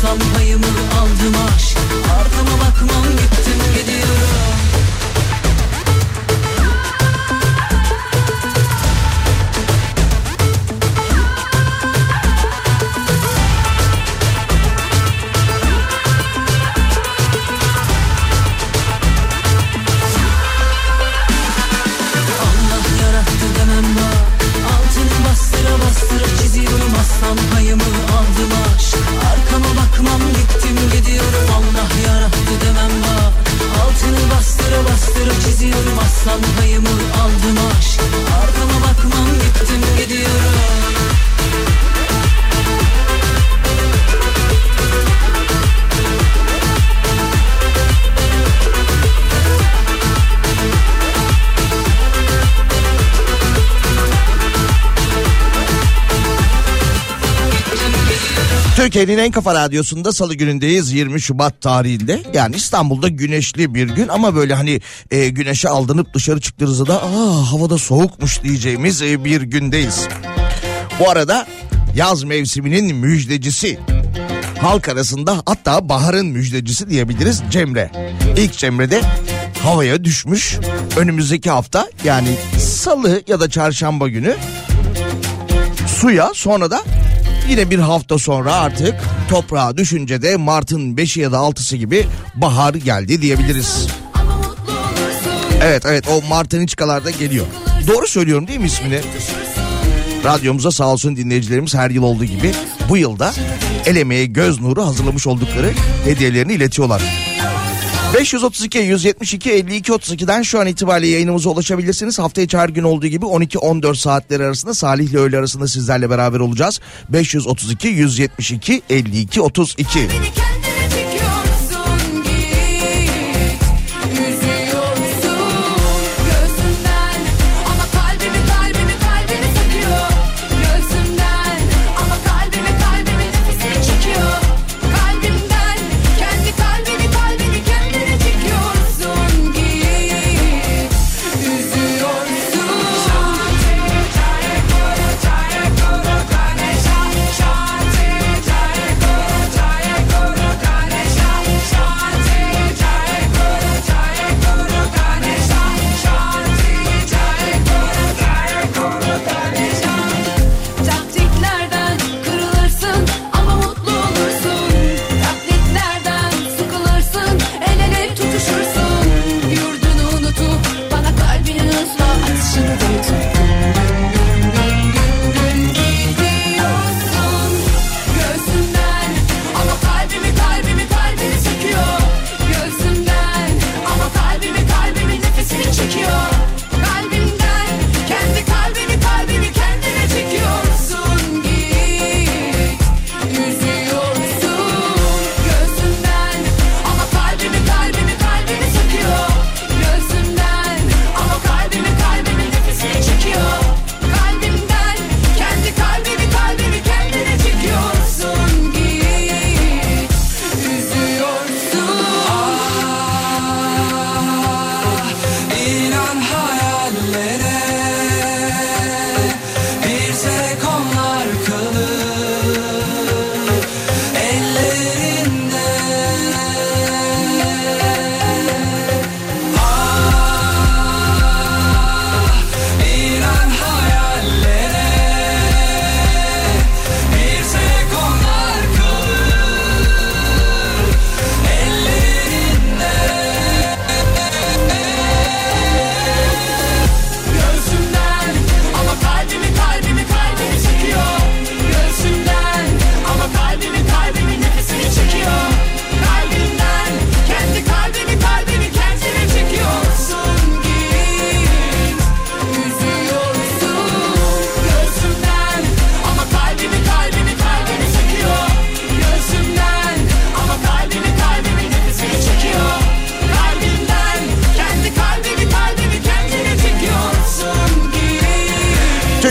some Türkiye'nin en kafa radyosunda salı günündeyiz 20 Şubat tarihinde. Yani İstanbul'da güneşli bir gün ama böyle hani e, güneşe aldanıp dışarı çıktığınızda da aa havada soğukmuş diyeceğimiz e, bir gündeyiz. Bu arada yaz mevsiminin müjdecisi halk arasında hatta baharın müjdecisi diyebiliriz Cemre. İlk Cemre'de havaya düşmüş. Önümüzdeki hafta yani salı ya da çarşamba günü suya sonra da yine bir hafta sonra artık toprağa düşünce de Mart'ın 5'i ya da 6'sı gibi bahar geldi diyebiliriz. Evet evet o Martiniçkalarda geliyor. Doğru söylüyorum değil mi ismini? Radyomuza sağ olsun dinleyicilerimiz her yıl olduğu gibi bu yılda el emeği göz nuru hazırlamış oldukları hediyelerini iletiyorlar. 532 172 52 32'den şu an itibariyle yayınımıza ulaşabilirsiniz. Hafta içi her gün olduğu gibi 12-14 saatleri arasında Salih ile öğle arasında sizlerle beraber olacağız. 532 172 52 32.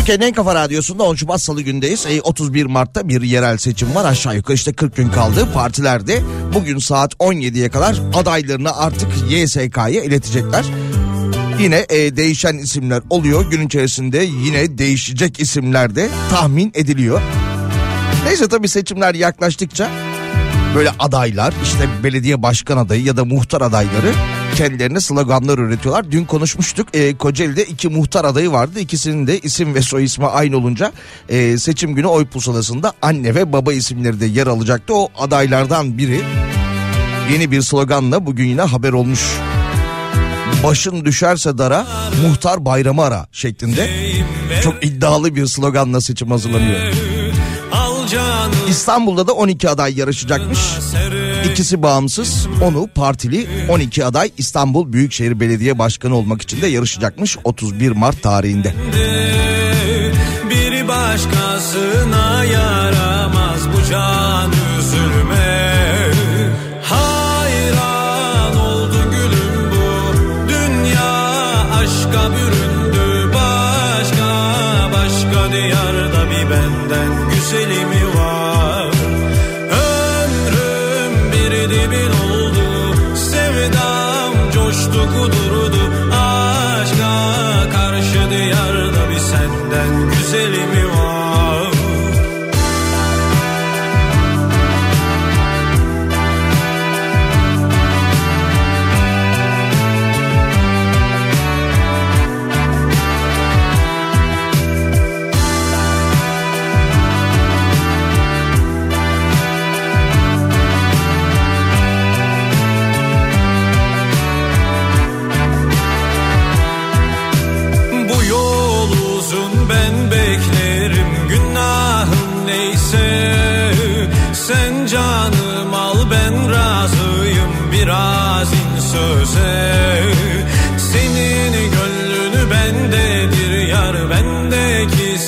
Türkiye'nin en kafa radyosunda 10 Şubat Salı gündeyiz. E, 31 Mart'ta bir yerel seçim var. Aşağı yukarı işte 40 gün kaldı. Partilerde bugün saat 17'ye kadar adaylarını artık YSK'ya iletecekler. Yine e, değişen isimler oluyor. Gün içerisinde yine değişecek isimler de tahmin ediliyor. Neyse tabii seçimler yaklaştıkça böyle adaylar işte belediye başkan adayı ya da muhtar adayları kendilerine sloganlar üretiyorlar. Dün konuşmuştuk e, Kocaeli'de iki muhtar adayı vardı. İkisinin de isim ve soy ismi aynı olunca e, seçim günü oy pusulasında anne ve baba isimleri de yer alacaktı. O adaylardan biri yeni bir sloganla bugün yine haber olmuş. Başın düşerse dara muhtar bayramı ara şeklinde çok iddialı bir sloganla seçim hazırlanıyor. İstanbul'da da 12 aday yarışacakmış. İkisi bağımsız, onu partili 12 aday İstanbul Büyükşehir Belediye Başkanı olmak için de yarışacakmış 31 Mart tarihinde. bir başkasına yaramaz bu can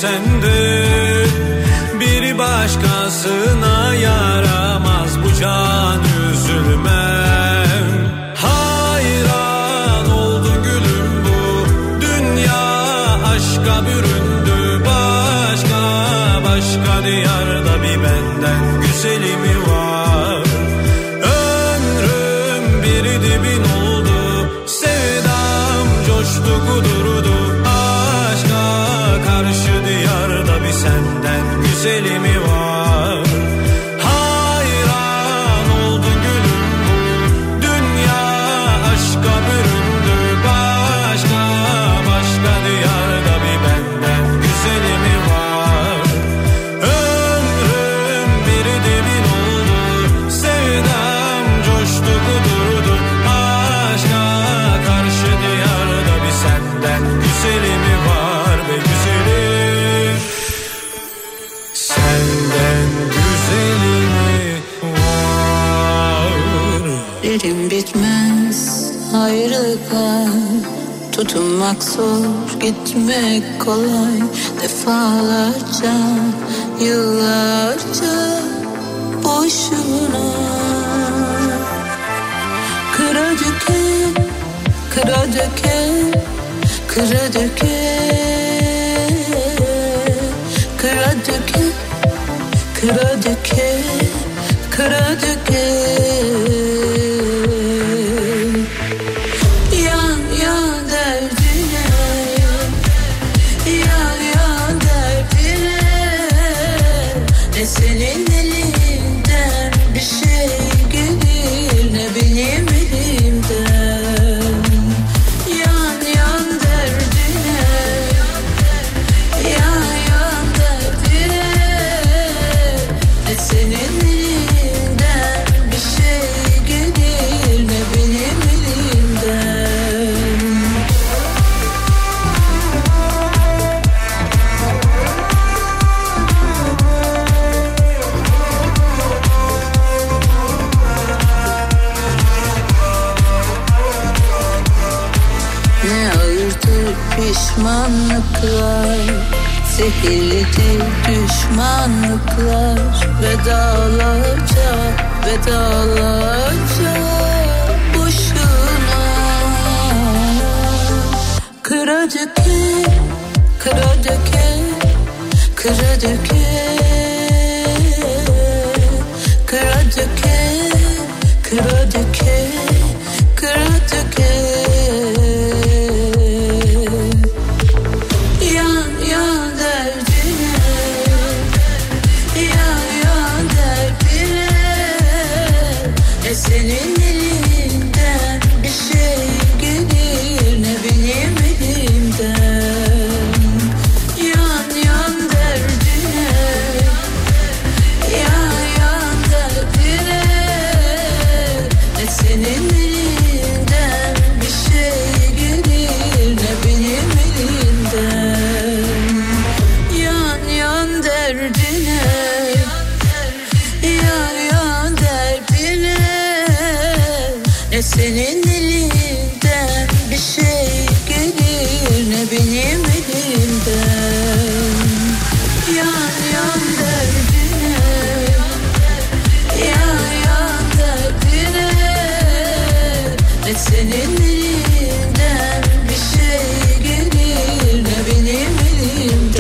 sende. Bir başkasına yaramaz bu can aşka büründü. Başka başka diyarda bir benden güzeli mi var Tutunmak zor gitmek kolay. Defalarca yıllarca boşuna. Kıra döke, kıra döke, kıra döke. Kıra döke, kıra döke, kıra döke düşmanlıklar Vedalarca, vedalarca Boşuna. Kıra döke, kıra döke kıra döke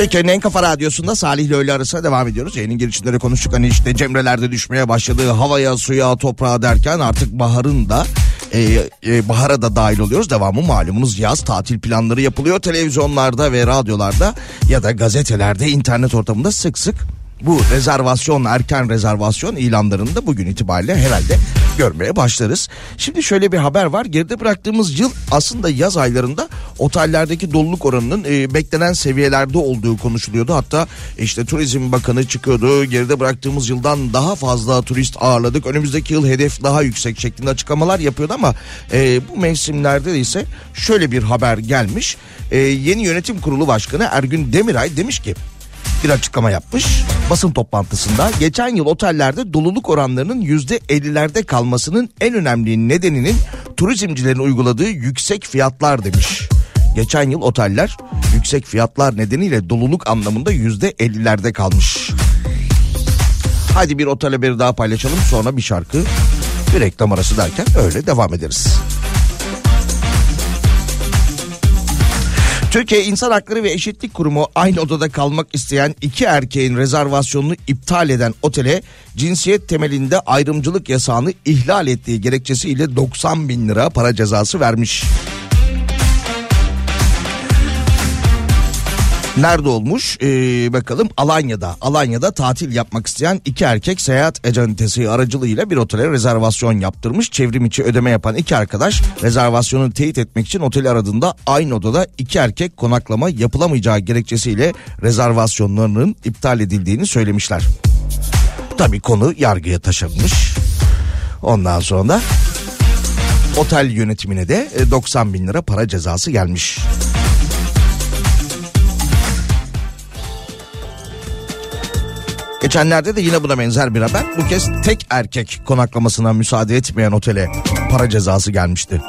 Türkiye'nin en kafa radyosunda Salih ile öğle arasına devam ediyoruz. Yayının girişinde de konuştuk hani işte cemrelerde düşmeye başladı havaya suya toprağa derken artık baharın da e, e, bahara da dahil oluyoruz. Devamı malumunuz yaz tatil planları yapılıyor televizyonlarda ve radyolarda ya da gazetelerde internet ortamında sık sık bu rezervasyon erken rezervasyon ilanlarını da bugün itibariyle herhalde görmeye başlarız. Şimdi şöyle bir haber var. Geride bıraktığımız yıl aslında yaz aylarında otellerdeki doluluk oranının e, beklenen seviyelerde olduğu konuşuluyordu. Hatta işte Turizm Bakanı çıkıyordu. Geride bıraktığımız yıldan daha fazla turist ağırladık. Önümüzdeki yıl hedef daha yüksek şeklinde açıklamalar yapıyordu ama e, bu mevsimlerde de ise şöyle bir haber gelmiş. E, yeni yönetim kurulu başkanı Ergün Demiray demiş ki bir açıklama yapmış basın toplantısında. Geçen yıl otellerde doluluk oranlarının yüzde 50'lerde kalmasının en önemli nedeninin turizmcilerin uyguladığı yüksek fiyatlar demiş. Geçen yıl oteller yüksek fiyatlar nedeniyle doluluk anlamında yüzde 50'lerde kalmış. Hadi bir otel haberi daha paylaşalım sonra bir şarkı bir reklam arası derken öyle devam ederiz. Türkiye İnsan Hakları ve Eşitlik Kurumu aynı odada kalmak isteyen iki erkeğin rezervasyonunu iptal eden otele cinsiyet temelinde ayrımcılık yasağını ihlal ettiği gerekçesiyle 90 bin lira para cezası vermiş. Nerede olmuş? Ee, bakalım Alanya'da. Alanya'da tatil yapmak isteyen iki erkek seyahat ecentesi aracılığıyla bir otele rezervasyon yaptırmış. Çevrim içi ödeme yapan iki arkadaş rezervasyonu teyit etmek için oteli aradığında aynı odada iki erkek konaklama yapılamayacağı gerekçesiyle rezervasyonlarının iptal edildiğini söylemişler. Tabii konu yargıya taşınmış. Ondan sonra otel yönetimine de e, 90 bin lira para cezası gelmiş. Geçenlerde de yine buna benzer bir haber. Bu kez tek erkek konaklamasına müsaade etmeyen otele para cezası gelmişti.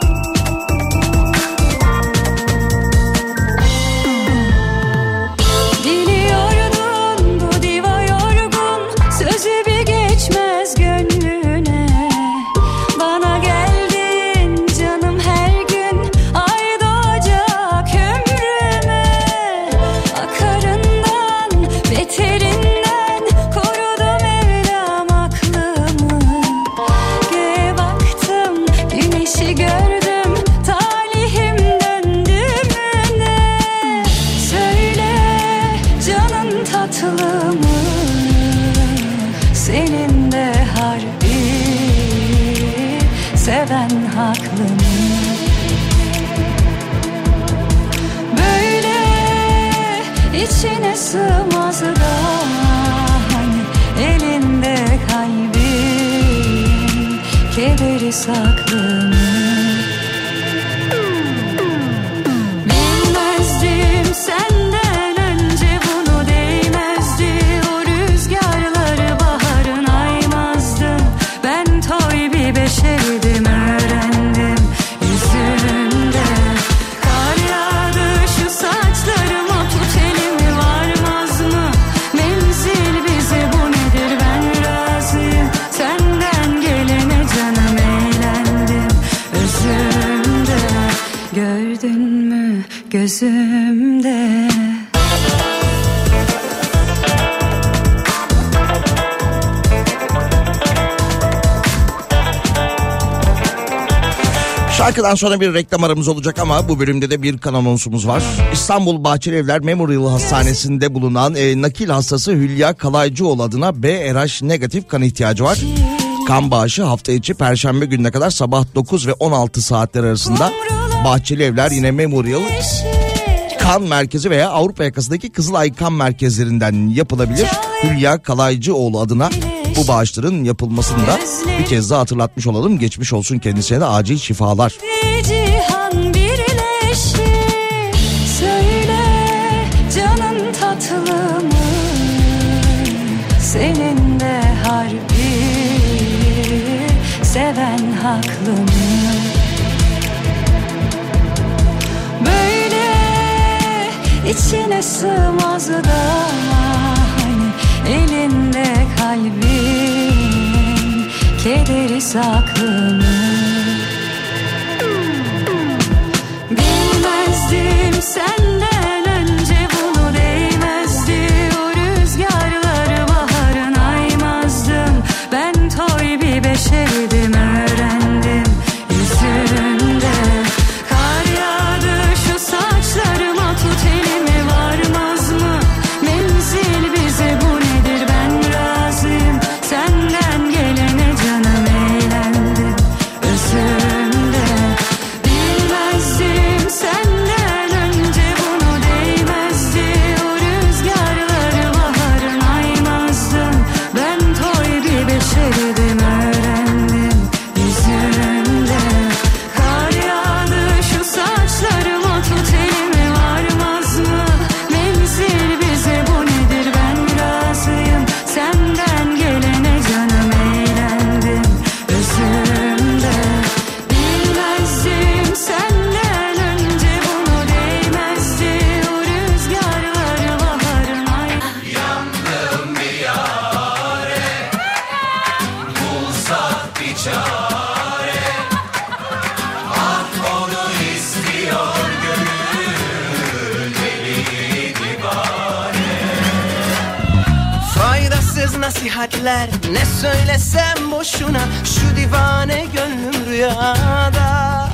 Kederi gözümde Şarkıdan sonra bir reklam aramız olacak ama bu bölümde de bir kan anonsumuz var. İstanbul Bahçeli Evler Memorial Hastanesi'nde bulunan e, nakil hastası Hülya Kalaycıoğlu adına BRH negatif kan ihtiyacı var. Kan bağışı hafta içi perşembe gününe kadar sabah 9 ve 16 saatler arasında Bahçeli Evler yine Memorial kan merkezi veya Avrupa yakasındaki Kızılay kan merkezlerinden yapılabilir. Hülya Kalaycıoğlu adına bu bağışların yapılmasını da bir kez daha hatırlatmış olalım. Geçmiş olsun kendisine de acil şifalar. Bir içine sığmaz da Hani elinde kalbin Kederi saklı Bilmezdim senden nasihatler. Ne söylesem boşuna Şu divane gönlüm rüyada.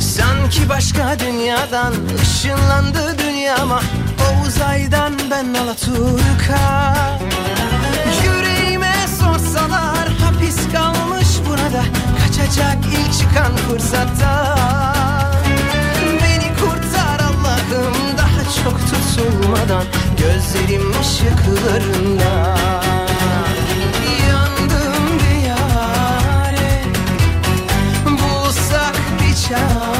Sanki başka dünyadan ışınlandı dünyama. O uzaydan ben Alaturka. Yüreğime sorsalar hapis kalmış burada Kaçacak ilk çıkan fırsatta Beni kurtar Allah'ım daha çok tutulmadan Gözlerim ışıklarında bir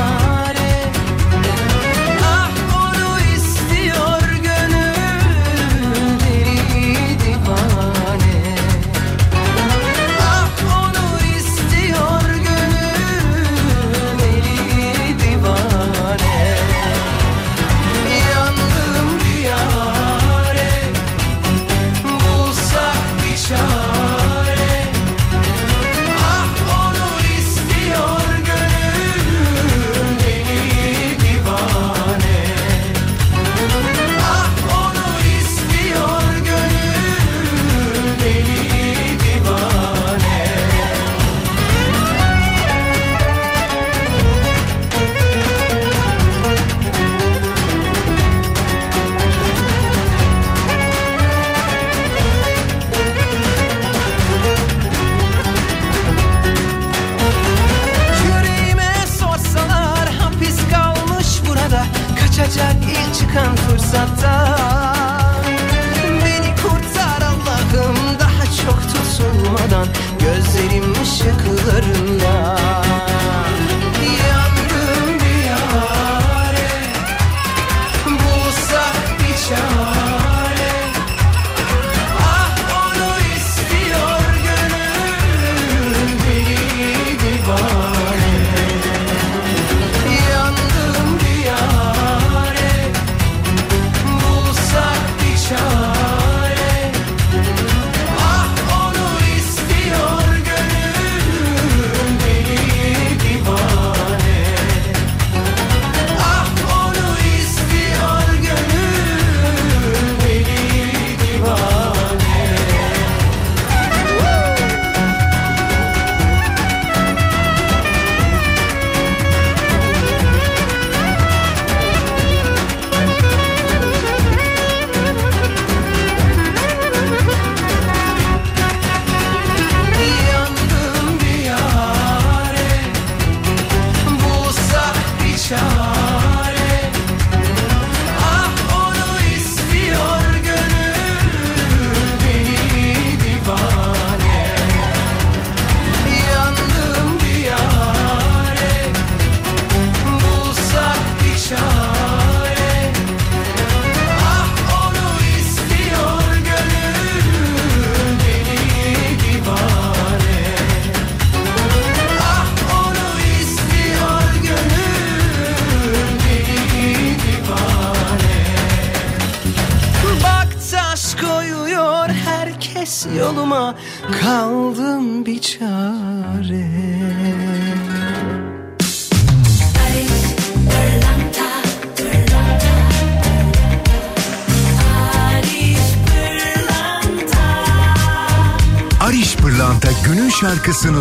tutulmadan Gözlerim ışıklarında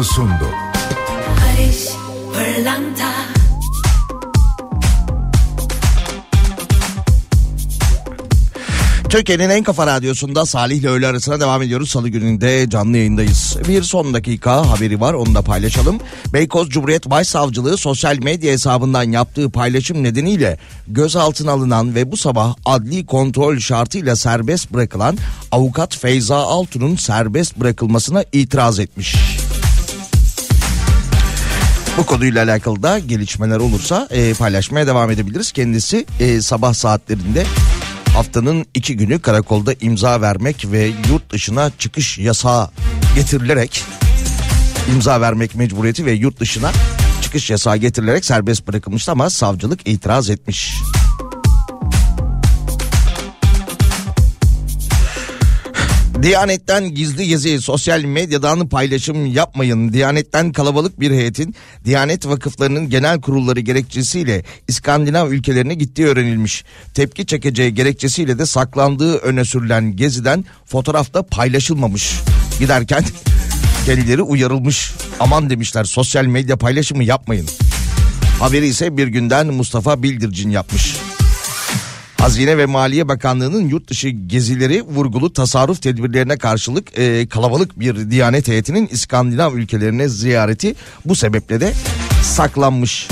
sundu. Barış Pırlanta Türkiye'nin en kafa radyosunda Salih ile öğle arasına devam ediyoruz. Salı gününde canlı yayındayız. Bir son dakika haberi var onu da paylaşalım. Beykoz Cumhuriyet Başsavcılığı sosyal medya hesabından yaptığı paylaşım nedeniyle gözaltına alınan ve bu sabah adli kontrol şartıyla serbest bırakılan avukat Feyza Altun'un serbest bırakılmasına itiraz etmiş. Bu konuyla alakalı da gelişmeler olursa e, paylaşmaya devam edebiliriz. Kendisi e, sabah saatlerinde haftanın iki günü karakolda imza vermek ve yurt dışına çıkış yasağı getirilerek imza vermek mecburiyeti ve yurt dışına çıkış yasağı getirilerek serbest bırakılmıştı ama savcılık itiraz etmiş. Diyanetten gizli gezi sosyal medyadan paylaşım yapmayın. Diyanetten kalabalık bir heyetin Diyanet vakıflarının genel kurulları gerekçesiyle İskandinav ülkelerine gittiği öğrenilmiş. Tepki çekeceği gerekçesiyle de saklandığı öne sürülen geziden fotoğrafta paylaşılmamış. Giderken kendileri uyarılmış. Aman demişler sosyal medya paylaşımı yapmayın. Haberi ise bir günden Mustafa Bildircin yapmış. Hazine ve Maliye Bakanlığı'nın yurt dışı gezileri vurgulu tasarruf tedbirlerine karşılık e, kalabalık bir Diyanet heyetinin İskandinav ülkelerine ziyareti bu sebeple de saklanmış.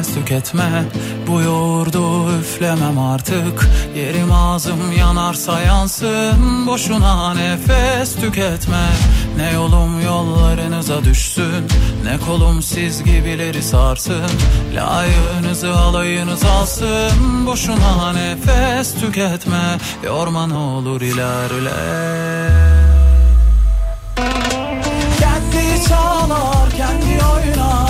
Nefes tüketme. Bu yoğurdu üflemem artık. Yerim ağzım yanarsa yansın. Boşuna nefes tüketme. Ne yolum yollarınıza düşsün. Ne kolum siz gibileri sarsın. Layığınızı alayınız alsın. Boşuna nefes tüketme. Yorma ne olur ilerle. Kendi çalar, kendi oynar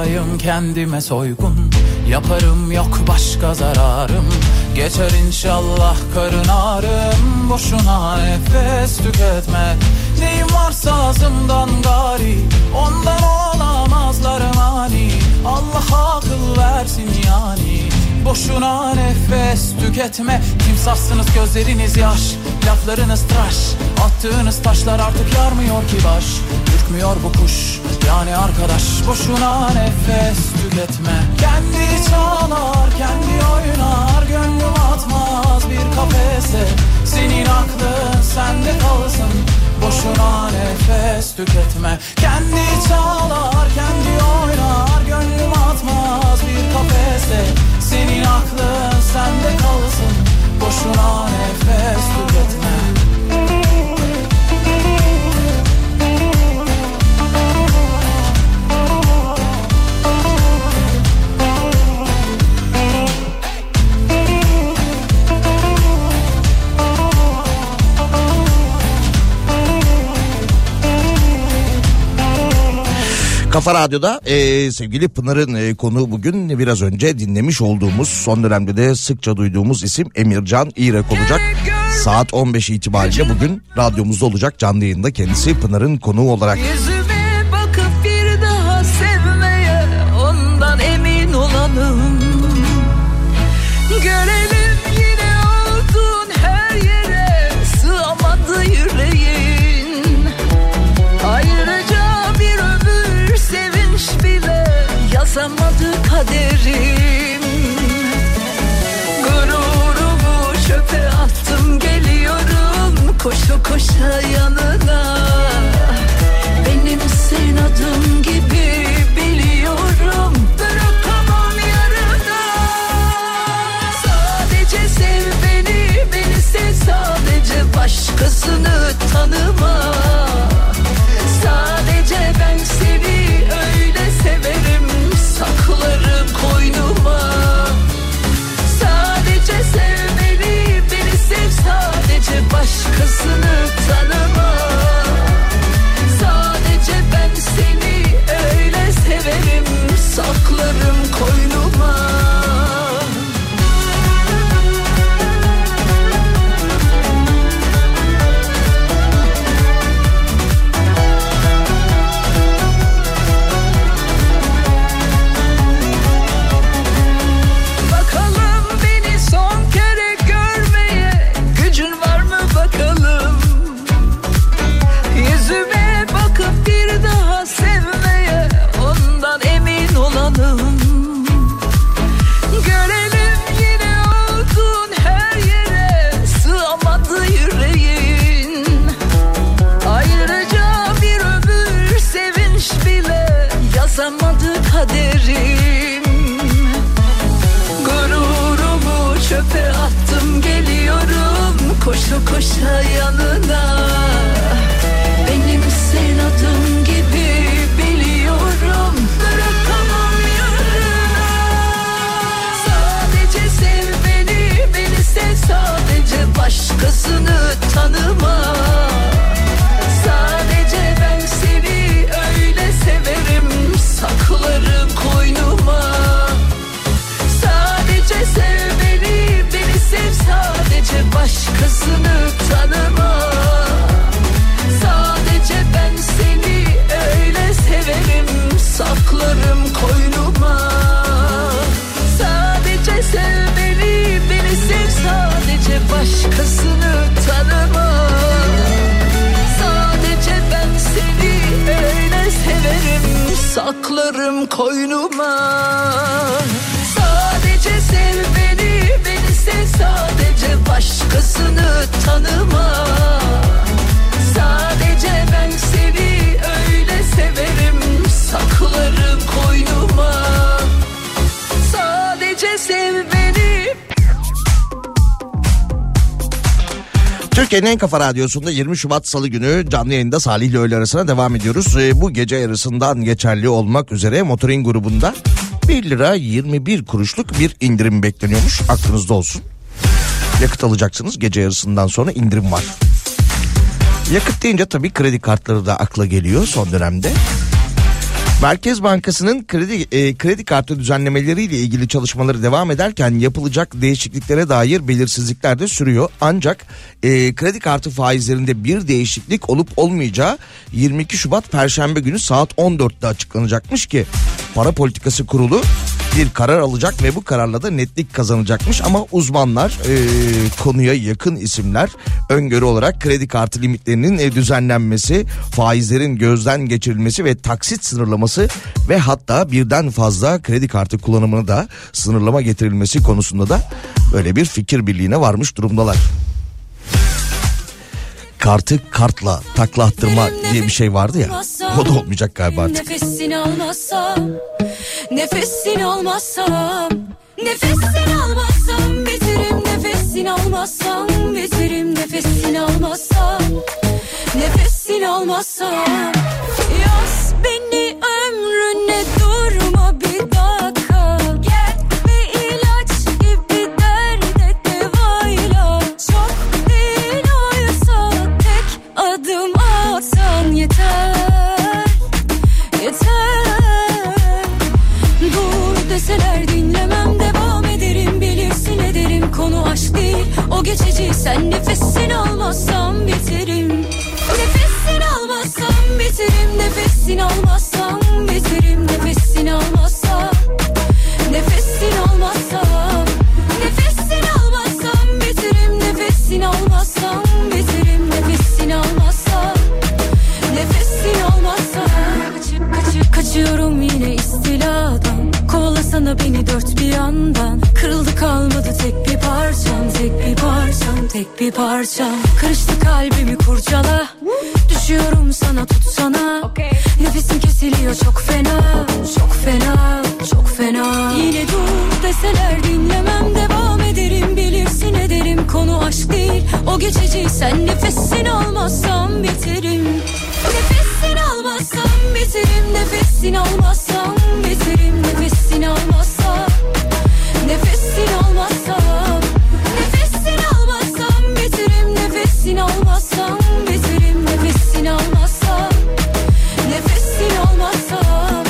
Eşkıyayım kendime soygun. Yaparım yok başka zararım. Geçer inşallah karın ağrım. Boşuna nefes tüketme. Neyim varsa ağzımdan gari. Ondan olamazlar mani. Allah akıl versin yani. Boşuna nefes tüketme. Timsahsınız gözleriniz yaş Laflarınız tıraş Attığınız taşlar artık yarmıyor ki baş. Ürkmüyor bu kuş yani arkadaş. Boşuna nefes tüketme. Kendi çalar kendi oynar Gönlüm atmaz bir kafese. Senin aklın sende kalsın Boşuna nefes tüketme. Kendi çalar kendi oynar Gönlüm atmaz bir kafese. Senin aklın sende kalsın Boşuna nefes tüketme Kafa Radyo'da e, sevgili Pınar'ın e, konuğu bugün biraz önce dinlemiş olduğumuz son dönemde de sıkça duyduğumuz isim Emircan İrek olacak. Saat 15 itibariyle bugün radyomuzda olacak canlı yayında kendisi Pınar'ın konuğu olarak. Yüzüme kaderim. Gururumu çöpe attım geliyorum Koşa koşa yanına. Benim senin adım gibi biliyorum Bırakamam yarına. Sadece sev beni, beni sev sadece başkasını tanıma. Sadece ben seni başkasını tanıma. Sadece ben seni öyle severim saklarım koynuma kafa radyosunda 20 Şubat Salı günü canlı yayında Salih ile öğle arasına devam ediyoruz. Ee, bu gece yarısından geçerli olmak üzere Motorin grubunda 1 lira 21 kuruşluk bir indirim bekleniyormuş. Aklınızda olsun. Yakıt alacaksınız gece yarısından sonra indirim var. Yakıt deyince tabii kredi kartları da akla geliyor son dönemde. Merkez Bankası'nın kredi e, kredi kartı düzenlemeleriyle ilgili çalışmaları devam ederken yapılacak değişikliklere dair belirsizlikler de sürüyor. Ancak e, kredi kartı faizlerinde bir değişiklik olup olmayacağı 22 Şubat Perşembe günü saat 14'te açıklanacakmış ki Para Politikası Kurulu bir karar alacak ve bu kararla da netlik kazanacakmış ama uzmanlar e, konuya yakın isimler öngörü olarak kredi kartı limitlerinin e, düzenlenmesi, faizlerin gözden geçirilmesi ve taksit sınırlaması ve hatta birden fazla kredi kartı kullanımını da sınırlama getirilmesi konusunda da böyle bir fikir birliğine varmış durumdalar. Kartı kartla taklattırma diye bir şey vardı ya. O da olmayacak galiba artık. Nefesini almazsam Nefesini almazsam Nefesini almazsam Biterim nefesini almazsam Biterim nefesini almazsam Nefesini almazsam Yaz beni sen nefesini almazsam biterim Nefesini almazsam biterim Nefesini almazsam biterim Nefesini almazsam Nefesini almazsam sana beni dört bir yandan. Kırıldı kalmadı tek bir parçam Tek bir parçam tek bir parçam. Karıştı kalbimi kurcala. Düşüyorum sana tutsana. Okay. Nefesim kesiliyor çok fena. Çok fena çok fena. Yine dur deseler dinlemem devam ederim. Bilirsin ederim konu aşk değil. O geçici sen nefesin almazsan biterim Nefes almazsam biterim Nefesini almazsam biterim Nefesini almazsam Nefesini almazsam Nefesini almazsam biterim Nefesini almazsam biterim Nefesini almazsam Nefesini almazsam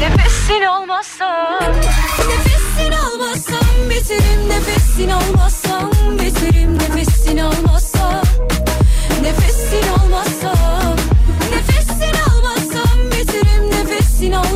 Nefesini almazsam Nefesini almazsam biterim Nefesini almazsam Nefesini almazsam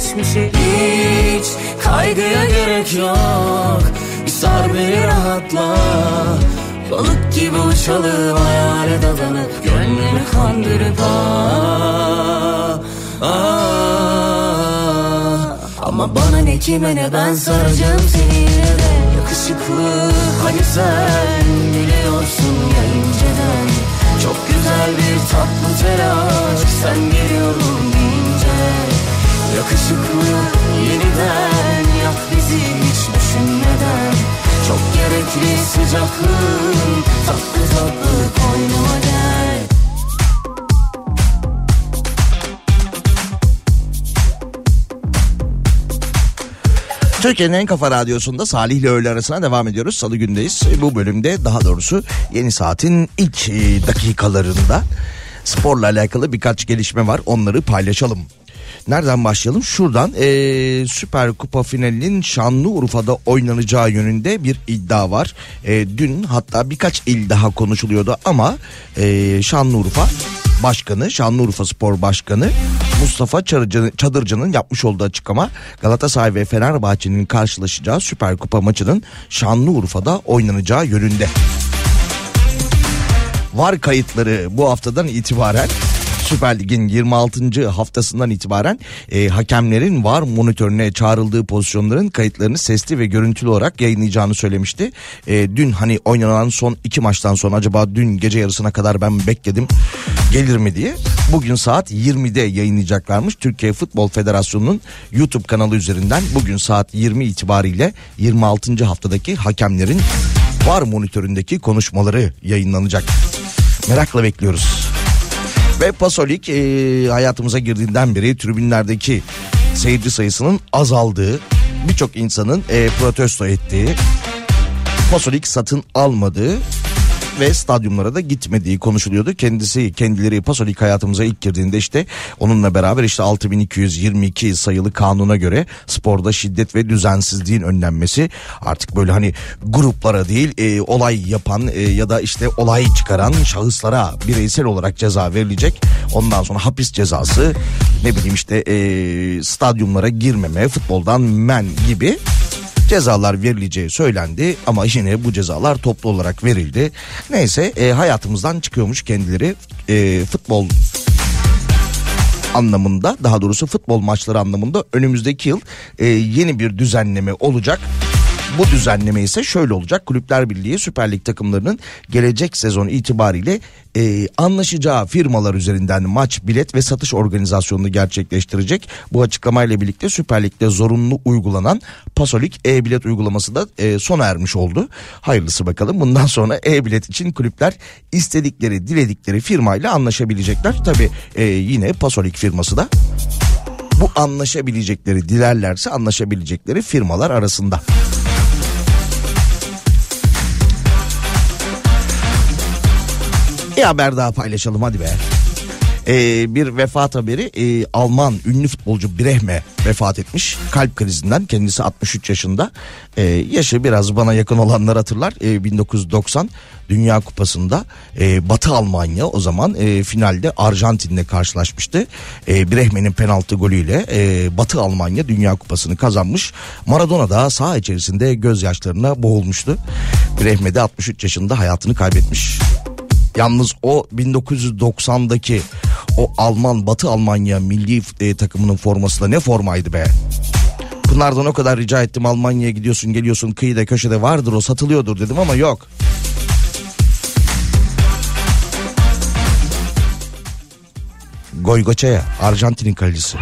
geçmişi Hiç kaygıya gerek yok. Bir sar beni rahatla. Balık gibi uçalım hayale dadanıp Gönlümü kandırıp ah, ah. Ama bana ne kime ne ben saracağım seni yine de. Yakışıklı hani sen biliyorsun ya inceden Çok güzel bir tatlı telaş sen geliyorum deyince Yakışıklı yeniden yak bizi hiç düşünmeden Çok gerekli sıcaklığın tatlı tatlı koynuma gel Türkiye'nin en kafa radyosunda Salih ile öğle arasına devam ediyoruz. Salı gündeyiz. E, Bu bölümde daha doğrusu yeni saatin ilk e, dakikalarında sporla alakalı birkaç gelişme var. Onları paylaşalım. Nereden başlayalım? Şuradan e, Süper Kupa finalinin Şanlıurfa'da oynanacağı yönünde bir iddia var. E, dün hatta birkaç il daha konuşuluyordu ama e, Şanlıurfa Başkanı, Şanlıurfa Spor Başkanı Mustafa Çadırcı'nın yapmış olduğu açıklama Galatasaray ve Fenerbahçe'nin karşılaşacağı Süper Kupa maçının Şanlıurfa'da oynanacağı yönünde. Var kayıtları bu haftadan itibaren Süper Lig'in 26. haftasından itibaren e, hakemlerin var monitörüne çağrıldığı pozisyonların kayıtlarını sesli ve görüntülü olarak yayınlayacağını söylemişti. E, dün hani oynanan son iki maçtan sonra acaba dün gece yarısına kadar ben bekledim gelir mi diye. Bugün saat 20'de yayınlayacaklarmış. Türkiye Futbol Federasyonu'nun YouTube kanalı üzerinden bugün saat 20 itibariyle 26. haftadaki hakemlerin var monitöründeki konuşmaları yayınlanacak. Merakla bekliyoruz. Ve Pasolik e, hayatımıza girdiğinden beri tribünlerdeki seyirci sayısının azaldığı, birçok insanın e, protesto ettiği, Pasolik satın almadığı ve stadyumlara da gitmediği konuşuluyordu. Kendisi kendileri Pasolik hayatımıza ilk girdiğinde işte onunla beraber işte 6222 sayılı kanuna göre sporda şiddet ve düzensizliğin önlenmesi artık böyle hani gruplara değil e, olay yapan e, ya da işte olay çıkaran şahıslara bireysel olarak ceza verilecek. Ondan sonra hapis cezası ne bileyim işte e, stadyumlara girmeme futboldan men gibi cezalar verileceği söylendi ama yine bu cezalar toplu olarak verildi. Neyse e, hayatımızdan çıkıyormuş kendileri e, futbol anlamında daha doğrusu futbol maçları anlamında önümüzdeki yıl e, yeni bir düzenleme olacak. Bu düzenleme ise şöyle olacak. Kulüpler Birliği Süper Lig takımlarının gelecek sezon itibariyle e, anlaşacağı firmalar üzerinden maç, bilet ve satış organizasyonunu gerçekleştirecek. Bu açıklamayla birlikte Süper Lig'de zorunlu uygulanan Pasolik e-bilet uygulaması da e, sona ermiş oldu. Hayırlısı bakalım. Bundan sonra e-bilet için kulüpler istedikleri, diledikleri firmayla anlaşabilecekler. Tabii e, yine Pasolik firması da bu anlaşabilecekleri dilerlerse anlaşabilecekleri firmalar arasında. Bir haber daha paylaşalım hadi be. Ee, bir vefat haberi ee, Alman ünlü futbolcu Brehme vefat etmiş. Kalp krizinden kendisi 63 yaşında. Ee, yaşı biraz bana yakın olanlar hatırlar. Ee, 1990 Dünya Kupası'nda ee, Batı Almanya o zaman ee, finalde Arjantin'le karşılaşmıştı. Ee, Brehme'nin penaltı golüyle ee, Batı Almanya Dünya Kupası'nı kazanmış. Maradona da saha içerisinde gözyaşlarına boğulmuştu. Brehme de 63 yaşında hayatını kaybetmiş Yalnız o 1990'daki o Alman Batı Almanya milli e, takımının forması da ne formaydı be. Pınar'dan o kadar rica ettim Almanya'ya gidiyorsun geliyorsun kıyıda köşede vardır o satılıyordur dedim ama yok. Goygoçaya Arjantin'in kalecisi.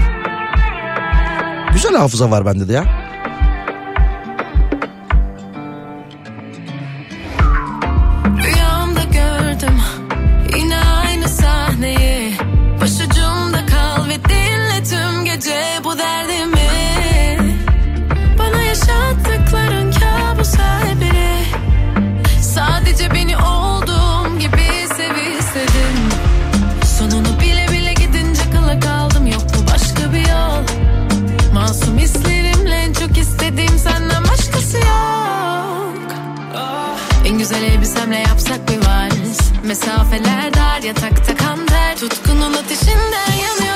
Güzel hafıza var bende de ya. Elbisemle yapsak bir vals. Mesafeler dar yatakta kan ter Tutkunun ateşinden yanıyorum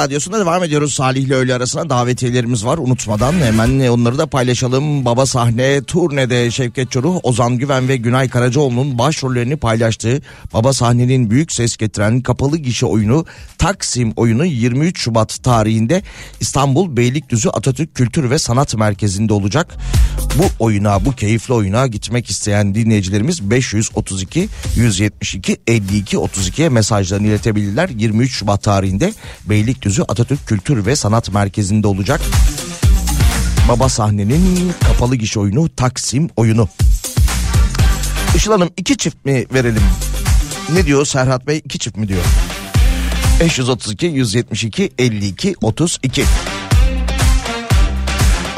radyosunda devam ediyoruz. Salih ile öğle arasına davetiyelerimiz var. Unutmadan hemen onları da paylaşalım. Baba sahne turnede Şevket Çoruh, Ozan Güven ve Günay Karacaoğlu'nun başrollerini paylaştığı Baba sahnenin büyük ses getiren kapalı gişe oyunu Taksim oyunu 23 Şubat tarihinde İstanbul Beylikdüzü Atatürk Kültür ve Sanat Merkezi'nde olacak. Bu oyuna, bu keyifli oyuna gitmek isteyen dinleyicilerimiz 532 172 52 32'ye mesajlarını iletebilirler. 23 Şubat tarihinde Beylikdüzü Atatürk Kültür ve Sanat Merkezi'nde olacak. Baba sahnenin kapalı gişe oyunu Taksim oyunu. Işıl Hanım iki çift mi verelim? Ne diyor Serhat Bey iki çift mi diyor? 532 172 52 32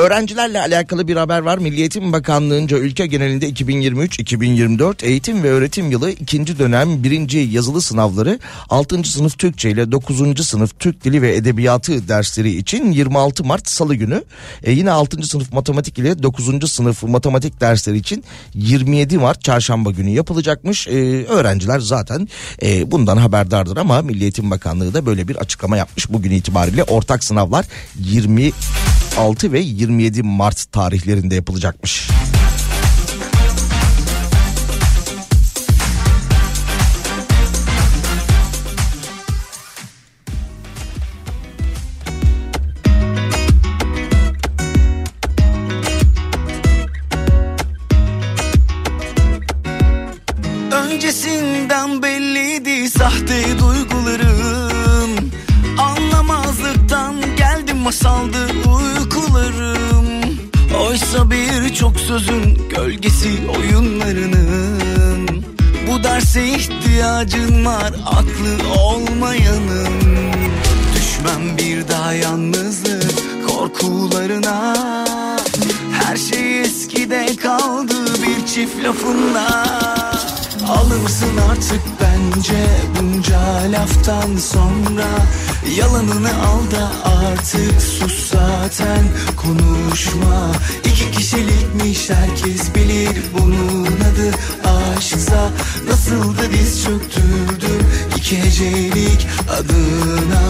Öğrencilerle alakalı bir haber var. Milli Eğitim Bakanlığı'nca ülke genelinde 2023-2024 eğitim ve öğretim yılı ikinci dönem birinci yazılı sınavları 6. sınıf Türkçe ile 9. sınıf Türk Dili ve Edebiyatı dersleri için 26 Mart Salı günü e, yine 6. sınıf matematik ile 9. sınıf matematik dersleri için 27 Mart Çarşamba günü yapılacakmış. E, öğrenciler zaten e, bundan haberdardır ama Milli Eğitim Bakanlığı da böyle bir açıklama yapmış. Bugün itibariyle ortak sınavlar 26 ve 27 Mart tarihlerinde yapılacakmış. Öncesinden belliydi sahte duygularım Anlamazlıktan geldim masaldı Oysa birçok sözün gölgesi oyunlarının. Bu derse ihtiyacın var aklı olmayanın. Düşmem bir daha yalnızlık korkularına. Her şey eskide kaldı bir çift lafınla Alır mısın artık bence bunca laftan sonra? Yalanını al da artık sus zaten konuşma. İki kişilikmiş herkes bilir bunun adı aşksa. Nasıl da diz çöktürdüm iki hecelik adına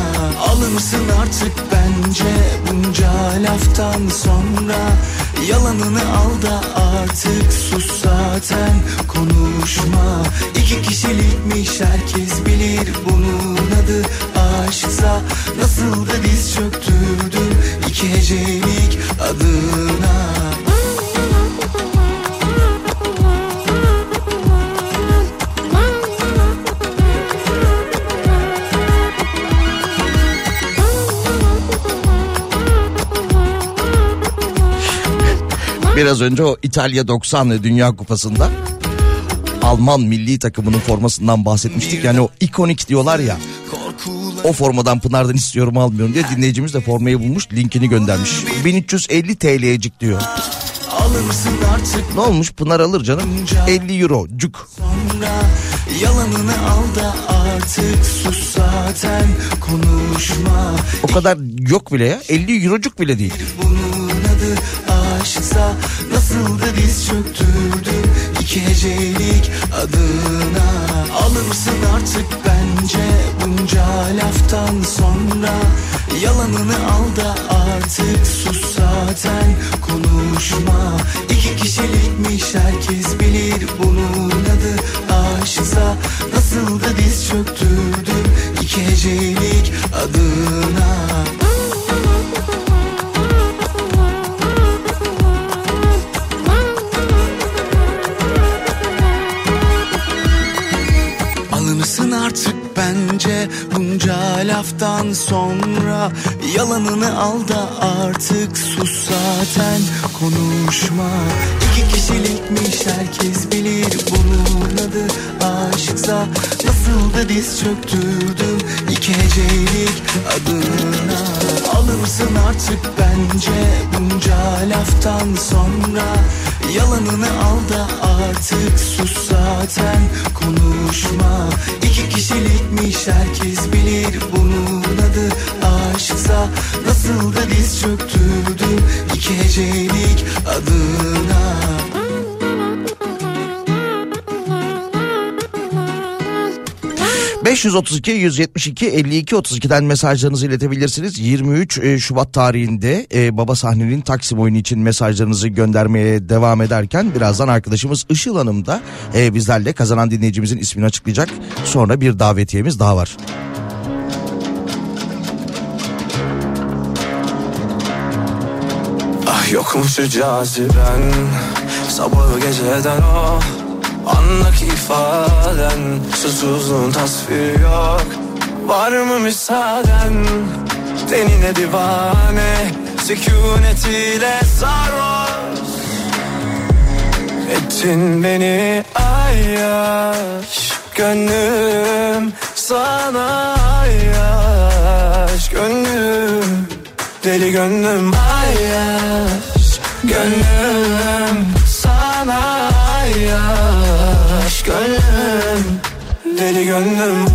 Alır mısın artık bence. Bunca laftan sonra Yalanını al da artık sus zaten. Konuşma. İki kişilikmiş herkes bilir bunun adı. Aşksa Nasıl da diz çöktürdüm iki hecelik adına Biraz önce o İtalya 90 Dünya Kupası'nda Alman milli takımının formasından bahsetmiştik. Yani o ikonik diyorlar ya. O formadan Pınar'dan istiyorum almıyorum diye dinleyicimiz de formayı bulmuş linkini göndermiş. 1350 TL'cik diyor. Ne olmuş Pınar alır canım 50 euro cuk. Yalanını al da artık sus zaten konuşma O kadar yok bile ya 50 eurocuk bile değil. Bunun adı aşksa nasıl da diz çöktürdüm iki hecelik adına. Alır mısın artık bence bunca laftan sonra? Yalanını al da artık sus zaten konuşma. İki kişilikmiş herkes bilir bunun adı aşksa Nasıl da diz çöktürdüm iki hecelik adına artık bence bunca laftan sonra Yalanını al da artık sus zaten. Konuşma. İki kişilikmiş herkes bilir bunun adı aşksa Nasıl da diz çöktürdüm iki hecelik adına Alırsın artık bence bunca laftan sonra. Yalanını al da artık sus zaten konuşma. İki kişilikmiş herkes bilir bunun adı aşksa. Nasıl da diz çöktürdüm iki hecelik adına 532 172 52 32'den mesajlarınızı iletebilirsiniz. 23 e, Şubat tarihinde e, Baba Sahne'nin Taksim oyunu için mesajlarınızı göndermeye devam ederken birazdan arkadaşımız Işıl Hanım da e, bizlerle kazanan dinleyicimizin ismini açıklayacak. Sonra bir davetiyemiz daha var. Ah yokmuş şu caziben geceden o Andaki ifaden Susuzluğun tasviri yok. Var mı müsaaden? Tenine divane Sükunetiyle sarhoş. Ettin beni ayyaş Gönlüm sana ayyaş. Gönlüm Deli gönlüm ayyaş Gönlüm sana Gönlüm Deli gönlüm.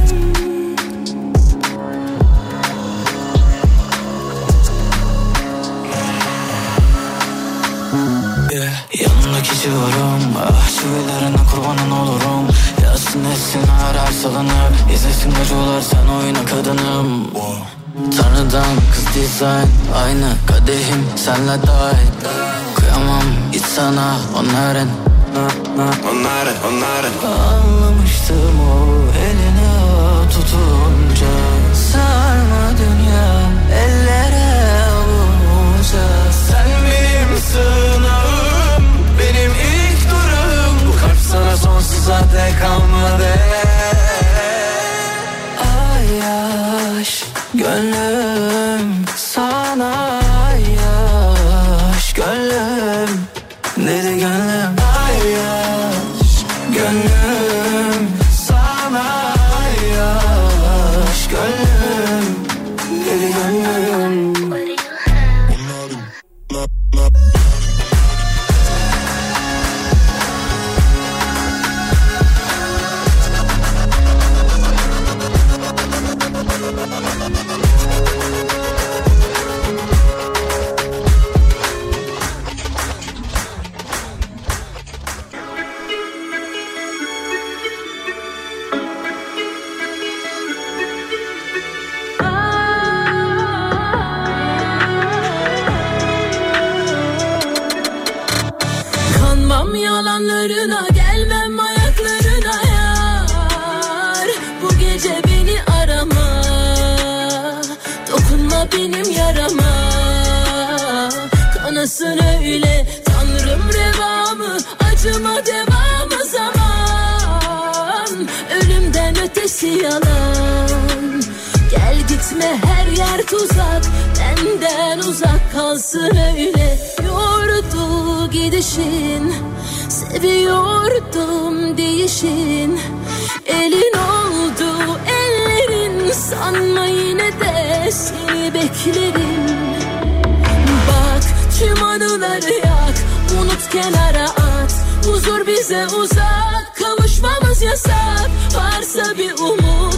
Yeah. Yanındaki civarım Ah çivilerine kurbanın olurum. Yazsın etsin her salınıp İzlesin gacılar sen oyna kadınım. Tanrıdan kız dizayn Aynı kadehim senle dahil Kıyamam hiç sana onların Onların onların Anlamıştım o eline tutunca. Sarma dünya ellere avunca Sen benim sığınağım Benim ilk durum Bu kalp sana sonsuza dek kalmadı. Ay yaş Gönlüm sana gitme her yer tuzak. Benden uzak kalsın öyle. Yordu gidişin Seviyordum değişin Elin oldu ellerin Sanma yine de seni beklerim. Bak tüm anıları yak Unut kenara at. Huzur bize uzak Kavuşmamız yasak. Varsa bir umut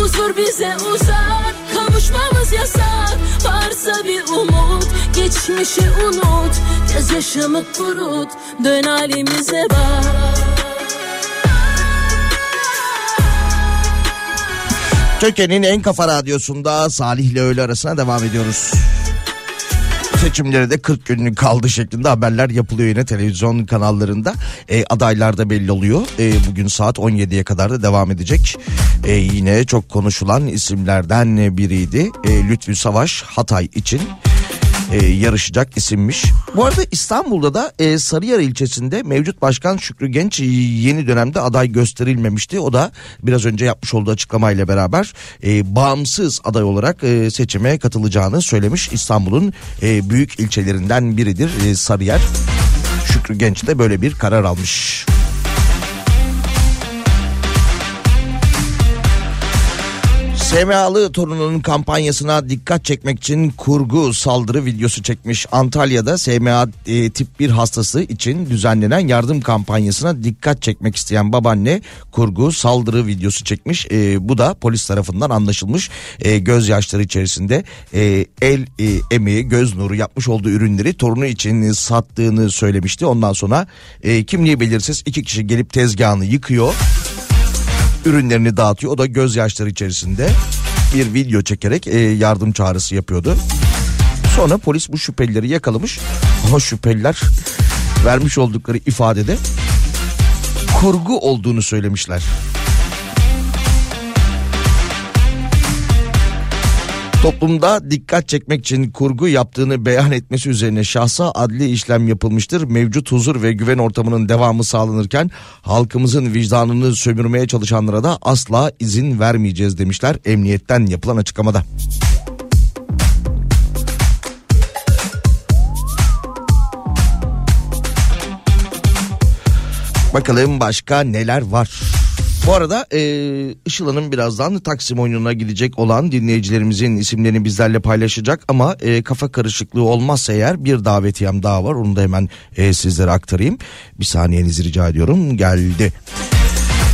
Huzur bize uzak Kavuşmamız yasak. Varsa bir umut Geçmişi unut. Gözyaşımı kurut Dön halimize bak. Türkiye'nin en kafa radyosunda Salih ile öğle arasına devam ediyoruz. Seçimlere de 40 günlük kaldı şeklinde haberler yapılıyor yine televizyon kanallarında. E, adaylar da belli oluyor. E, bugün saat 17'ye kadar da devam edecek. E, yine çok konuşulan isimlerden biriydi. E, Lütfü Savaş Hatay için e, yarışacak isimmiş. Bu arada İstanbul'da da e, Sarıyer ilçesinde mevcut başkan Şükrü Genç yeni dönemde aday gösterilmemişti. O da biraz önce yapmış olduğu açıklamayla beraber e, bağımsız aday olarak e, seçime katılacağını söylemiş. İstanbul'un e, büyük ilçelerinden biridir e, Sarıyer. Şükrü Genç de böyle bir karar almış. SMA'lı torununun kampanyasına dikkat çekmek için kurgu saldırı videosu çekmiş. Antalya'da SMA e, tip 1 hastası için düzenlenen yardım kampanyasına dikkat çekmek isteyen babaanne kurgu saldırı videosu çekmiş. E, bu da polis tarafından anlaşılmış. E, gözyaşları içerisinde e, el e, emeği, göz nuru yapmış olduğu ürünleri torunu için sattığını söylemişti. Ondan sonra e, kimliği belirsiz iki kişi gelip tezgahını yıkıyor ürünlerini dağıtıyor. O da gözyaşları içerisinde bir video çekerek e, yardım çağrısı yapıyordu. Sonra polis bu şüphelileri yakalamış ama şüpheliler vermiş oldukları ifadede kurgu olduğunu söylemişler. Toplumda dikkat çekmek için kurgu yaptığını beyan etmesi üzerine şahsa adli işlem yapılmıştır. Mevcut huzur ve güven ortamının devamı sağlanırken halkımızın vicdanını sömürmeye çalışanlara da asla izin vermeyeceğiz demişler emniyetten yapılan açıklamada. Bakalım başka neler var. Bu arada e, Işıl Hanım birazdan Taksim oyununa gidecek olan dinleyicilerimizin isimlerini bizlerle paylaşacak ama e, kafa karışıklığı olmazsa eğer bir davetiyem daha var onu da hemen e, sizlere aktarayım. Bir saniyenizi rica ediyorum geldi.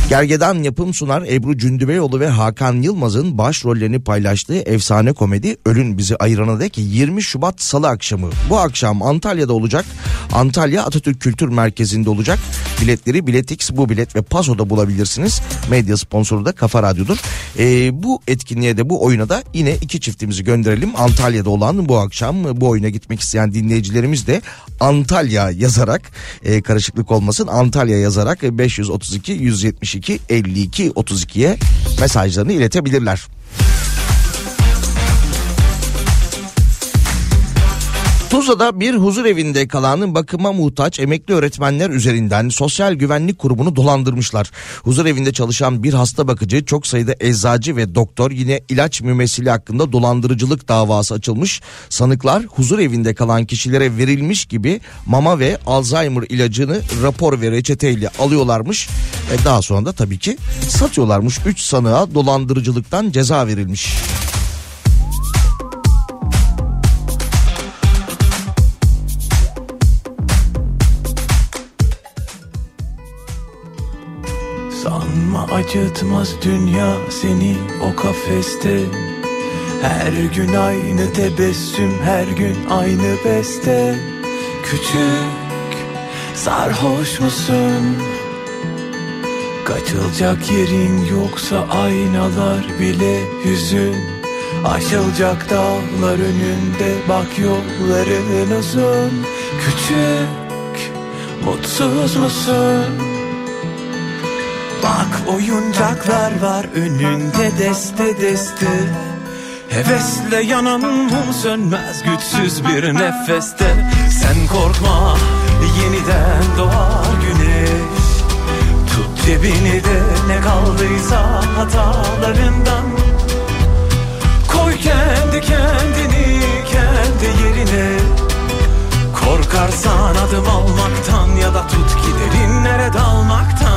Gergedan yapım sunar Ebru Cündübeyoğlu ve Hakan Yılmaz'ın başrollerini paylaştığı efsane komedi Ölün Bizi Ayırana Dek 20 Şubat Salı akşamı. Bu akşam Antalya'da olacak. Antalya Atatürk Kültür Merkezi'nde olacak. Biletleri Biletix, Bu Bilet ve Paso'da bulabilirsiniz. Medya sponsoru da Kafa Radyo'dur. Ee, bu etkinliğe de bu oyuna da yine iki çiftimizi gönderelim. Antalya'da olan bu akşam bu oyuna gitmek isteyen dinleyicilerimiz de Antalya yazarak e, karışıklık olmasın Antalya yazarak 532 172 52 32'ye mesajlarını iletebilirler. Tuzla'da bir huzur evinde kalan bakıma muhtaç emekli öğretmenler üzerinden sosyal güvenlik kurumunu dolandırmışlar. Huzur evinde çalışan bir hasta bakıcı çok sayıda eczacı ve doktor yine ilaç mümessili hakkında dolandırıcılık davası açılmış. Sanıklar huzur evinde kalan kişilere verilmiş gibi mama ve Alzheimer ilacını rapor ve reçeteyle alıyorlarmış. Ve daha sonra da tabii ki satıyorlarmış. 3 sanığa dolandırıcılıktan ceza verilmiş. Acıtmaz dünya seni o kafeste Her gün aynı tebessüm her gün aynı beste Küçük sarhoş musun? Kaçılacak yerin yoksa aynalar bile hüzün Aşılacak dağlar önünde bak yolların uzun Küçük mutsuz musun? Oyuncaklar var önünde deste deste. Hevesle yanan mum sönmez güçsüz bir nefeste. Sen korkma yeniden doğar güneş. Tut cebini de ne kaldıysa hatalarından. Koy kendi kendini kendi yerine. Korkarsan adım almaktan ya da tut ki derinlere dalmaktan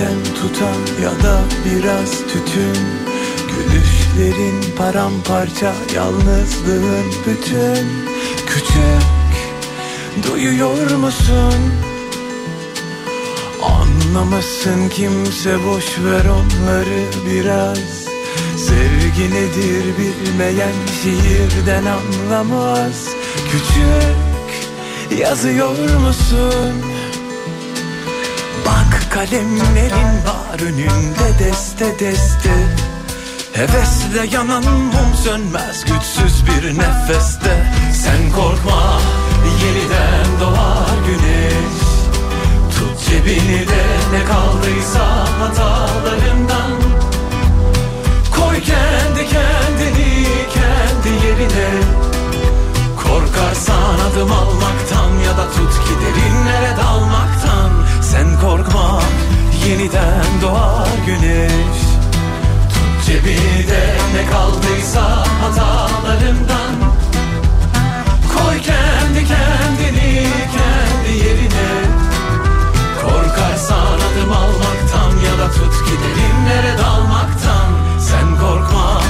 elinden tutan ya da biraz bütün Gülüşlerin paramparça Yalnızlığın bütün Küçük Duyuyor musun? Anlamasın kimse boş ver onları biraz Sevgi nedir bilmeyen şiirden anlamaz Küçük yazıyor musun? Kalemlerin var önünde deste deste. Hevesle yanan mum sönmez güçsüz bir nefeste. Sen korkma yeniden doğar güneş. Tut cebini de ne kaldıysa hatalarından. Koy kendi kendini kendi yerine. Korkarsan adım almaktan ya da tut ki derinlere dalmaktan Sen korkma yeniden doğar güneş. Tut cebini de ne kaldıysa hatalarından. Koy kendi kendini kendi yerine. Korkarsan adım almaktan ya da tut ki derinlere dalmaktan. Sen korkma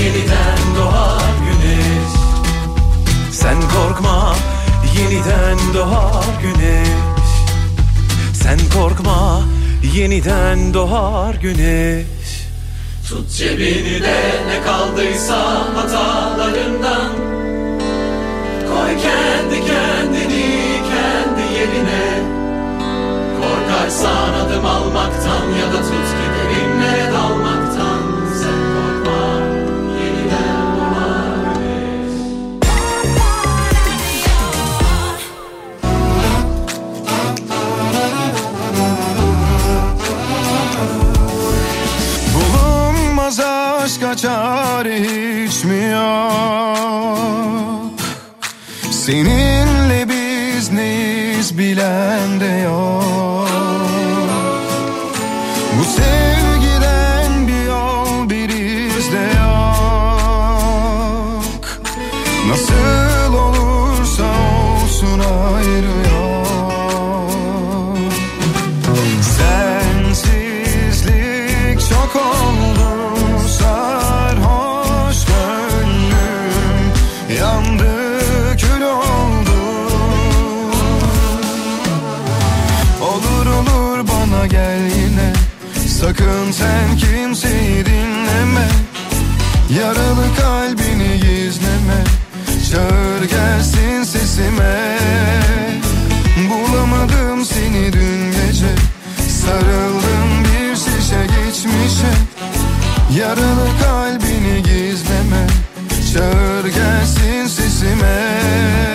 yeniden doğar güneş. Sen korkma yeniden doğar güneş Sen korkma yeniden doğar güneş. Tut cebini de ne kaldıysa hatalarından. Koy kendi kendini kendi yerine. Korkarsan adım almaktan ya da tut aşka çare hiç mi yok? Seninle biz neyiz bilen de yok Yaralı kalbini gizleme Çağır gelsin sesime. Bulamadım seni dün gece Sarıldım bir şişe geçmişe. Yaralı kalbini gizleme Çağır gelsin sesime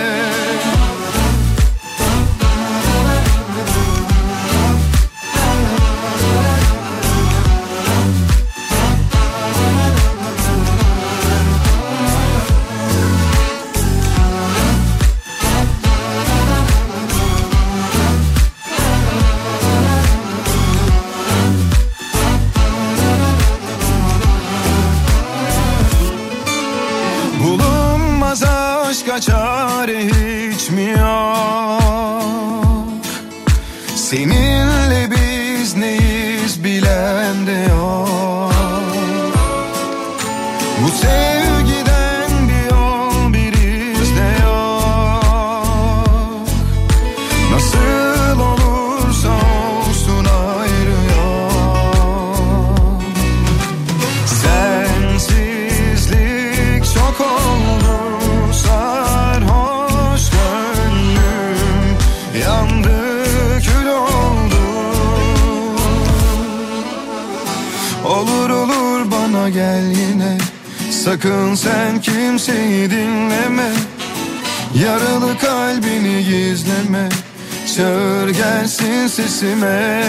gelsin sesime.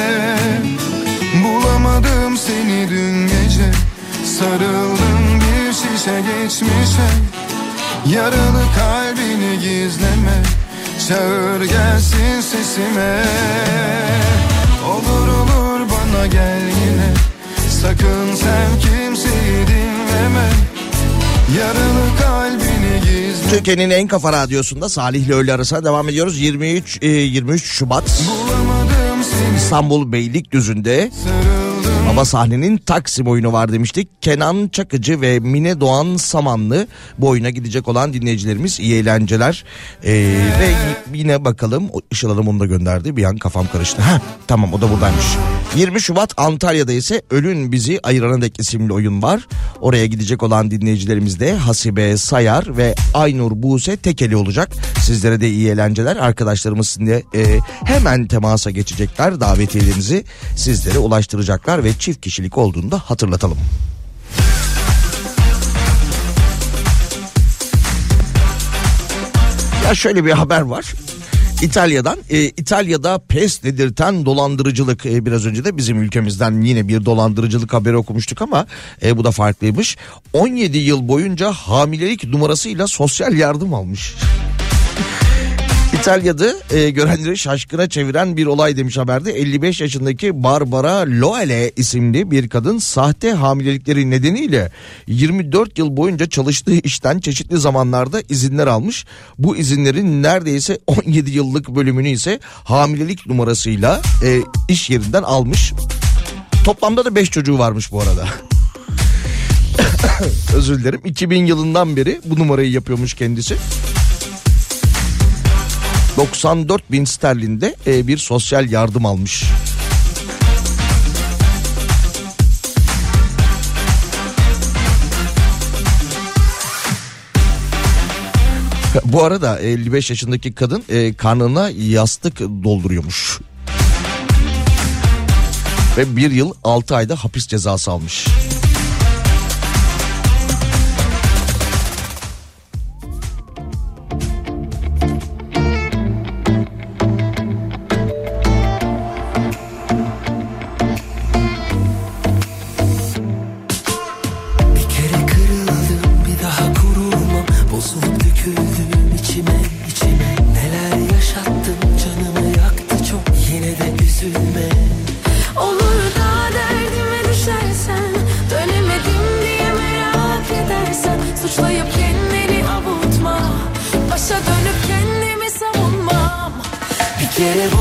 Bulamadım seni dün gece. Sarıldım bir şişe geçmişe. Yaralı kalbini gizleme. Çağır gelsin sesime. Olur olur bana gel yine. Sakın sen kimseyi dinleme. Yaralı kalbini gizleme. Türkiye'nin en kafa radyosunda Salih ile öğle arasına devam ediyoruz. 23 e, 23 Şubat. Bulamadım seni İstanbul Beylikdüzü'nde sarıldım Baba sahnenin Taksim oyunu var demiştik. Kenan Çakıcı ve Mine Doğan Samanlı bu oyuna gidecek olan dinleyicilerimiz iyi eğlenceler. Ee, ve yine bakalım Işıl Hanım onu da gönderdi bir an kafam karıştı. Heh, tamam o da buradaymış. 20 Şubat Antalya'da ise Ölün Bizi Ayırana Dek isimli oyun var. Oraya gidecek olan dinleyicilerimiz de Hasibe Sayar ve Aynur Buse Tekeli olacak. Sizlere de iyi eğlenceler. Arkadaşlarımız sizinle e, hemen temasa geçecekler. Davetiyelerinizi sizlere ulaştıracaklar ve çift kişilik olduğunu da hatırlatalım. Ya şöyle bir haber var. İtalya'dan e, İtalya'da pes dedirten dolandırıcılık e, biraz önce de bizim ülkemizden yine bir dolandırıcılık haberi okumuştuk ama e, bu da farklıymış. 17 yıl boyunca hamilelik numarasıyla sosyal yardım almış. İtalya'da e, görenleri şaşkına çeviren bir olay demiş haberde. 55 yaşındaki Barbara Loele isimli bir kadın sahte hamilelikleri nedeniyle 24 yıl boyunca çalıştığı işten çeşitli zamanlarda izinler almış. Bu izinlerin neredeyse 17 yıllık bölümünü ise hamilelik numarasıyla e, iş yerinden almış. Toplamda da 5 çocuğu varmış bu arada. Özür dilerim. 2000 yılından beri bu numarayı yapıyormuş kendisi. 94 bin sterlinde e, bir sosyal yardım almış. Bu arada 55 yaşındaki kadın e, karnına yastık dolduruyormuş. Ve bir yıl 6 ayda hapis cezası almış. Bir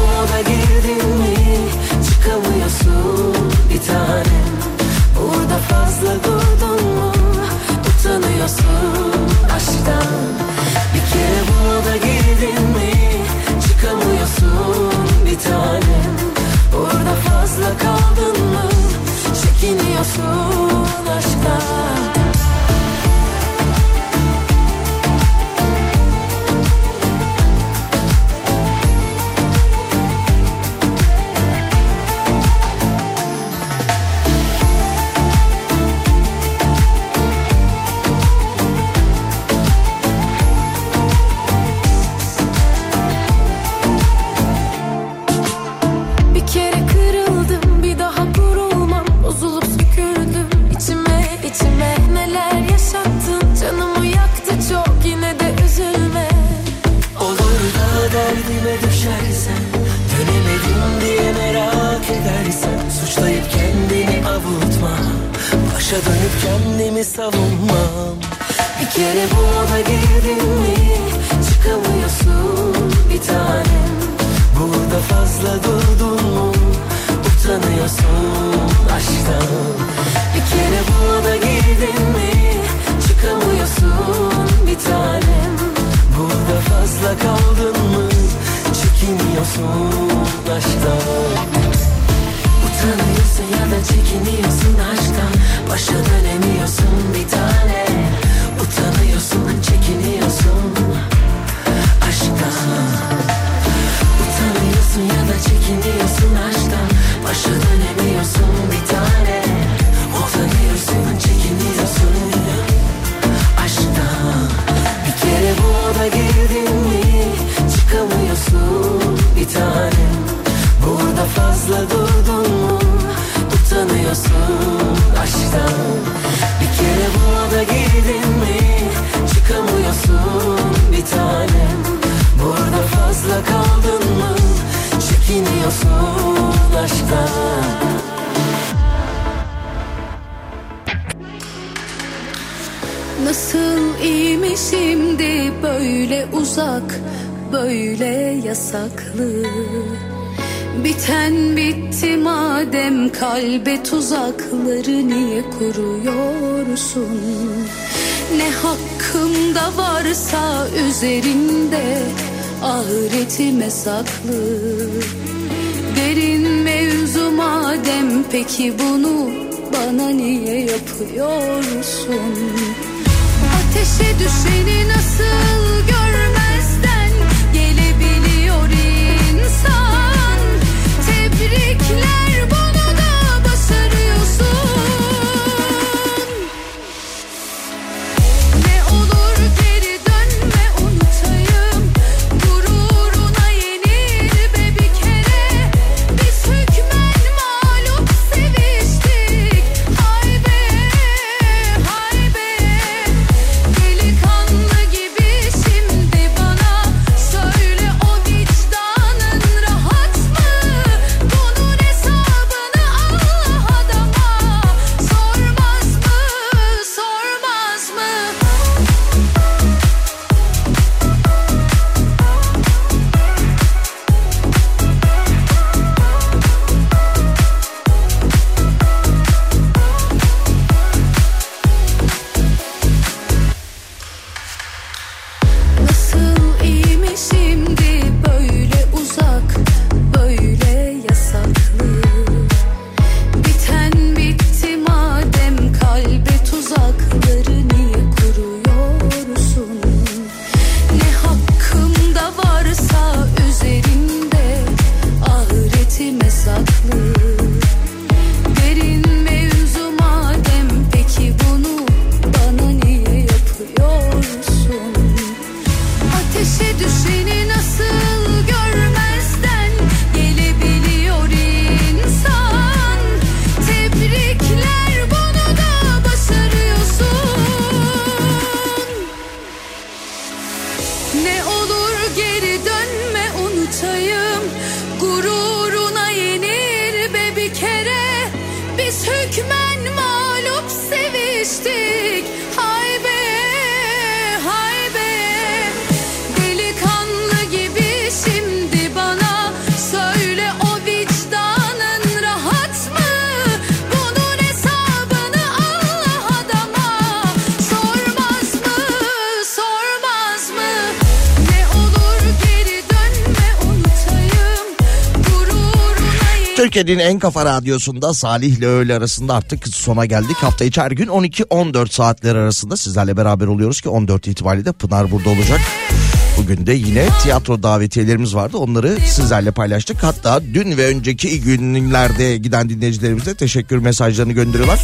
varsa üzerinde ahiretime saklı. Derin mevzu madem peki bunu bana niye yapıyorsun? Ateşe düşeni Türkiye'nin en kafa radyosunda Salih ile öğle arasında artık sona geldik. Hafta içi her gün 12-14 saatler arasında sizlerle beraber oluyoruz ki 14 itibariyle de Pınar burada olacak. Bugün de yine tiyatro davetiyelerimiz vardı. Onları sizlerle paylaştık. Hatta dün ve önceki günlerde giden dinleyicilerimize teşekkür mesajlarını gönderiyorlar.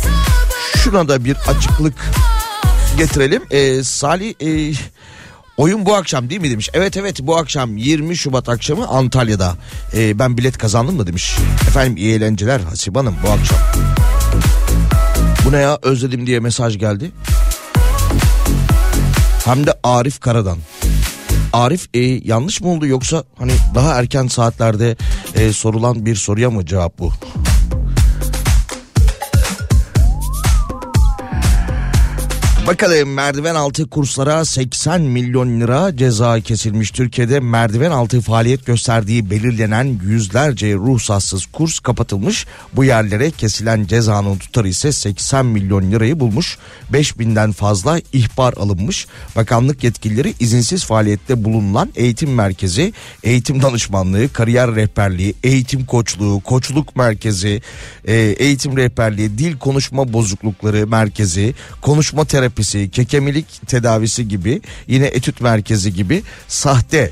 Şuna da bir açıklık getirelim. Ee, Salih e, oyun bu akşam değil mi demiş. Evet evet bu akşam 20 Şubat akşamı Antalya'da. Ee, ben bilet kazandım da demiş. Efendim iyi eğlenceler Hasibe Hanım bu akşam. Bu ne ya özledim diye mesaj geldi. Hem de Arif Karadan. Arif e, yanlış mı oldu yoksa hani daha erken saatlerde e, sorulan bir soruya mı cevap bu? Bakalım merdiven altı kurslara 80 milyon lira ceza kesilmiş. Türkiye'de merdiven altı faaliyet gösterdiği belirlenen yüzlerce ruhsatsız kurs kapatılmış. Bu yerlere kesilen cezanın tutarı ise 80 milyon lirayı bulmuş. 5000'den fazla ihbar alınmış. Bakanlık yetkilileri izinsiz faaliyette bulunan eğitim merkezi, eğitim danışmanlığı, kariyer rehberliği, eğitim koçluğu, koçluk merkezi, e, eğitim rehberliği, dil konuşma bozuklukları merkezi, konuşma terapisi, kekemilik tedavisi gibi yine etüt merkezi gibi sahte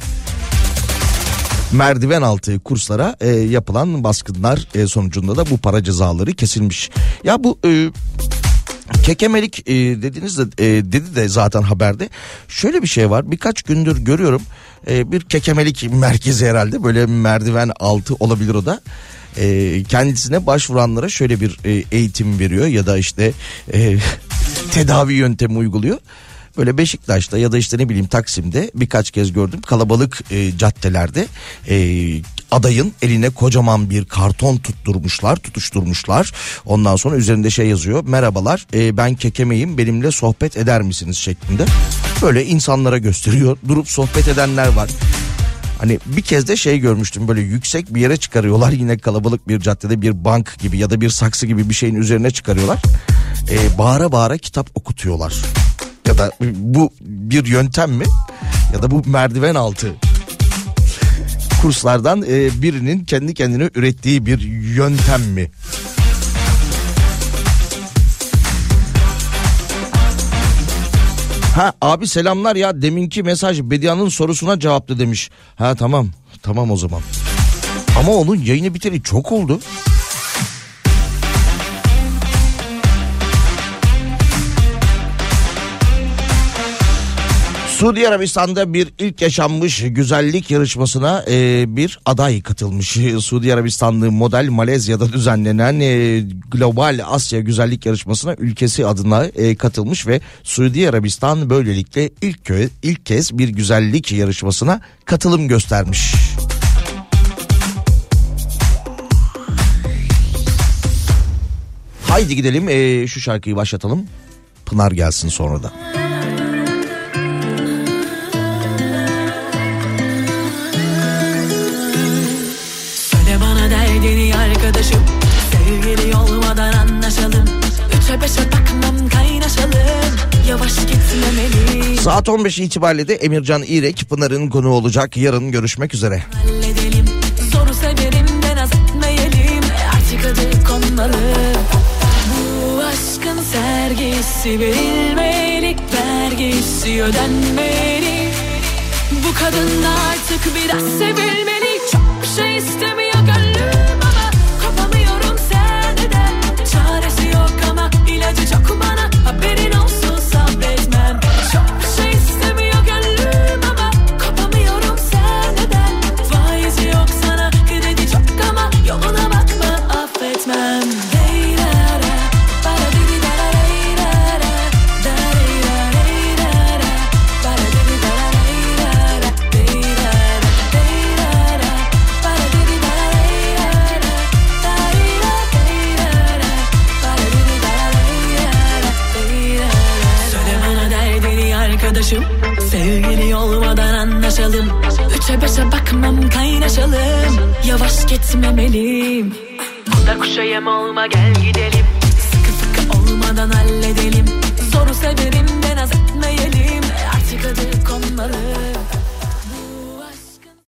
merdiven altı kurslara e, yapılan baskınlar e, sonucunda da bu para cezaları kesilmiş. Ya bu e, kekemelik e, dediniz de e, dedi de zaten haberde. Şöyle bir şey var birkaç gündür görüyorum e, bir kekemelik merkezi herhalde böyle merdiven altı olabilir o da. E, kendisine başvuranlara şöyle bir e, eğitim veriyor ya da işte e, tedavi yöntemi uyguluyor. Böyle Beşiktaş'ta ya da işte ne bileyim Taksim'de birkaç kez gördüm. Kalabalık e, caddelerde e, adayın eline kocaman bir karton tutturmuşlar tutuşturmuşlar. Ondan sonra üzerinde şey yazıyor merhabalar e, ben kekemeyim benimle sohbet eder misiniz? şeklinde. Böyle insanlara gösteriyor. Durup sohbet edenler var. Hani bir kez de şey görmüştüm böyle yüksek bir yere çıkarıyorlar. Yine kalabalık bir caddede bir bank gibi ya da bir saksı gibi bir şeyin üzerine çıkarıyorlar. Ee, bağıra bağıra kitap okutuyorlar. Ya da bu bir yöntem mi? Ya da bu merdiven altı kurslardan e, birinin kendi kendine ürettiği bir yöntem mi? Ha abi selamlar ya deminki mesaj Bedia'nın sorusuna cevaptı demiş. Ha tamam tamam o zaman. Ama onun yayını biteli çok oldu. Suudi Arabistan'da bir ilk yaşanmış güzellik yarışmasına e, bir aday katılmış. Suudi Arabistanlı model Malezya'da düzenlenen e, Global Asya Güzellik Yarışmasına ülkesi adına e, katılmış ve Suudi Arabistan böylelikle ilk kö- ilk kez bir güzellik yarışmasına katılım göstermiş. Haydi gidelim e, şu şarkıyı başlatalım. Pınar gelsin sonra da. Saat 15 itibariyle de Emircan İrek Pınar'ın konu olacak. Yarın görüşmek üzere. Halledelim. Zoru severim Artık adı konmalı. Bu aşkın sergisi verilmelik Vergisi ödenmeli. Bu kadın artık biraz sevilmeli. Çok şey istemiyor Beşe bakmam kaynaşalım. Yavaş gitmemeliyim. Kuda kuşa yem olma gel gidelim. Sıkı sıkı olmadan halledelim. Zoru severim de naz etmeyelim. Artık adı konmalı